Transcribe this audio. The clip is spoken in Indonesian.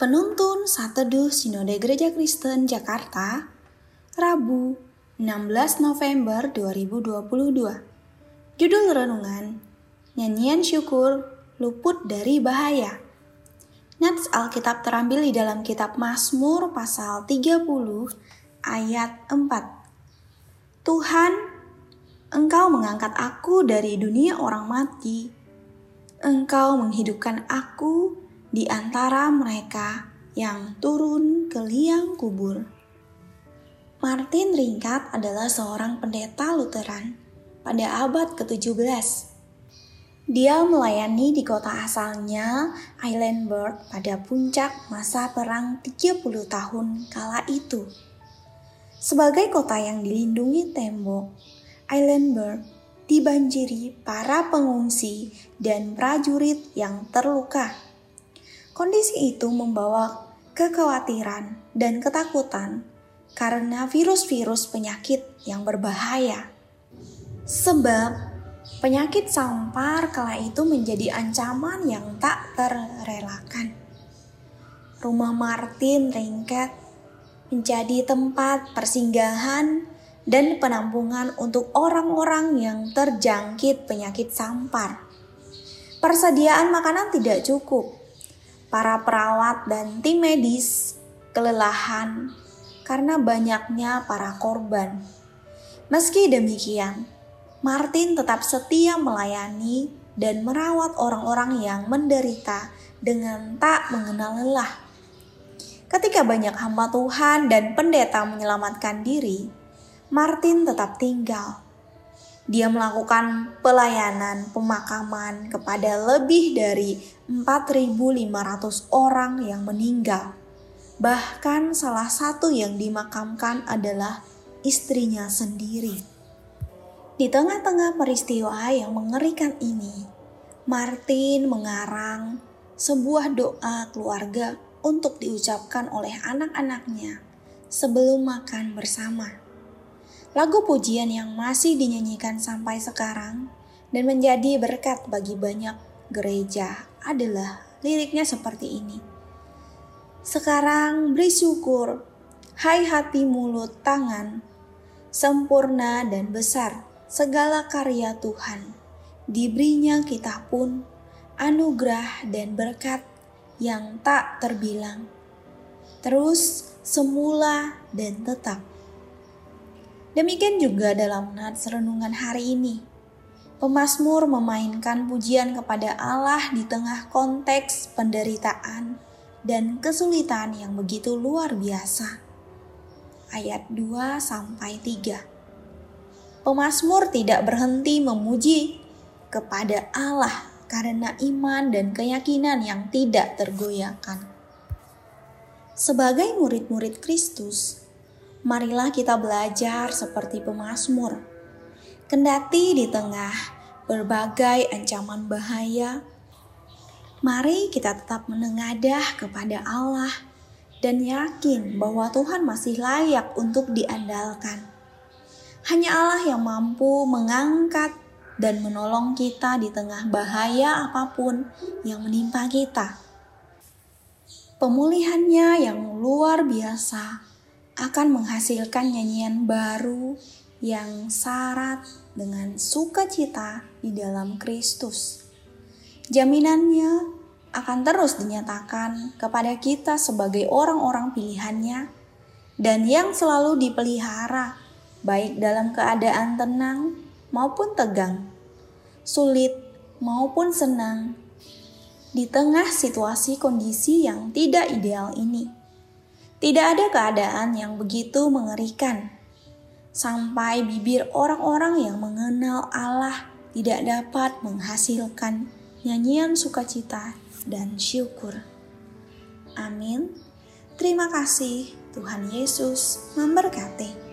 Penuntun Saat Teduh Sinode Gereja Kristen Jakarta, Rabu, 16 November 2022. Judul renungan: Nyanyian syukur luput dari bahaya. Nats Alkitab terambil di dalam kitab Mazmur pasal 30 ayat 4. Tuhan, Engkau mengangkat aku dari dunia orang mati. Engkau menghidupkan aku di antara mereka yang turun ke liang kubur. Martin Ringkat adalah seorang pendeta Lutheran pada abad ke-17. Dia melayani di kota asalnya, Islandburg, pada puncak masa perang 30 tahun kala itu. Sebagai kota yang dilindungi tembok, Islandburg dibanjiri para pengungsi dan prajurit yang terluka Kondisi itu membawa kekhawatiran dan ketakutan karena virus-virus penyakit yang berbahaya. Sebab penyakit sampar kala itu menjadi ancaman yang tak terrelakan. Rumah Martin Ringket menjadi tempat persinggahan dan penampungan untuk orang-orang yang terjangkit penyakit sampar. Persediaan makanan tidak cukup, para perawat dan tim medis kelelahan karena banyaknya para korban. Meski demikian, Martin tetap setia melayani dan merawat orang-orang yang menderita dengan tak mengenal lelah. Ketika banyak hamba Tuhan dan pendeta menyelamatkan diri, Martin tetap tinggal dia melakukan pelayanan pemakaman kepada lebih dari 4.500 orang yang meninggal. Bahkan salah satu yang dimakamkan adalah istrinya sendiri. Di tengah-tengah peristiwa yang mengerikan ini, Martin mengarang sebuah doa keluarga untuk diucapkan oleh anak-anaknya sebelum makan bersama. Lagu pujian yang masih dinyanyikan sampai sekarang dan menjadi berkat bagi banyak gereja adalah liriknya seperti ini. Sekarang beri syukur, hai hati mulut tangan, sempurna dan besar segala karya Tuhan. Diberinya kita pun anugerah dan berkat yang tak terbilang. Terus semula dan tetap Demikian juga dalam nats renungan hari ini. Pemasmur memainkan pujian kepada Allah di tengah konteks penderitaan dan kesulitan yang begitu luar biasa. Ayat 2 sampai 3. Pemasmur tidak berhenti memuji kepada Allah karena iman dan keyakinan yang tidak tergoyahkan. Sebagai murid-murid Kristus, marilah kita belajar seperti pemazmur. Kendati di tengah berbagai ancaman bahaya, mari kita tetap menengadah kepada Allah dan yakin bahwa Tuhan masih layak untuk diandalkan. Hanya Allah yang mampu mengangkat dan menolong kita di tengah bahaya apa pun yang menimpa kita. Pemulihannya yang luar biasa akan menghasilkan nyanyian baru yang syarat dengan sukacita di dalam Kristus. Jaminannya akan terus dinyatakan kepada kita sebagai orang-orang pilihannya dan yang selalu dipelihara baik dalam keadaan tenang maupun tegang, sulit maupun senang, di tengah situasi kondisi yang tidak ideal ini. Tidak ada keadaan yang begitu mengerikan sampai bibir orang-orang yang mengenal Allah tidak dapat menghasilkan nyanyian sukacita dan syukur. Amin. Terima kasih, Tuhan Yesus memberkati.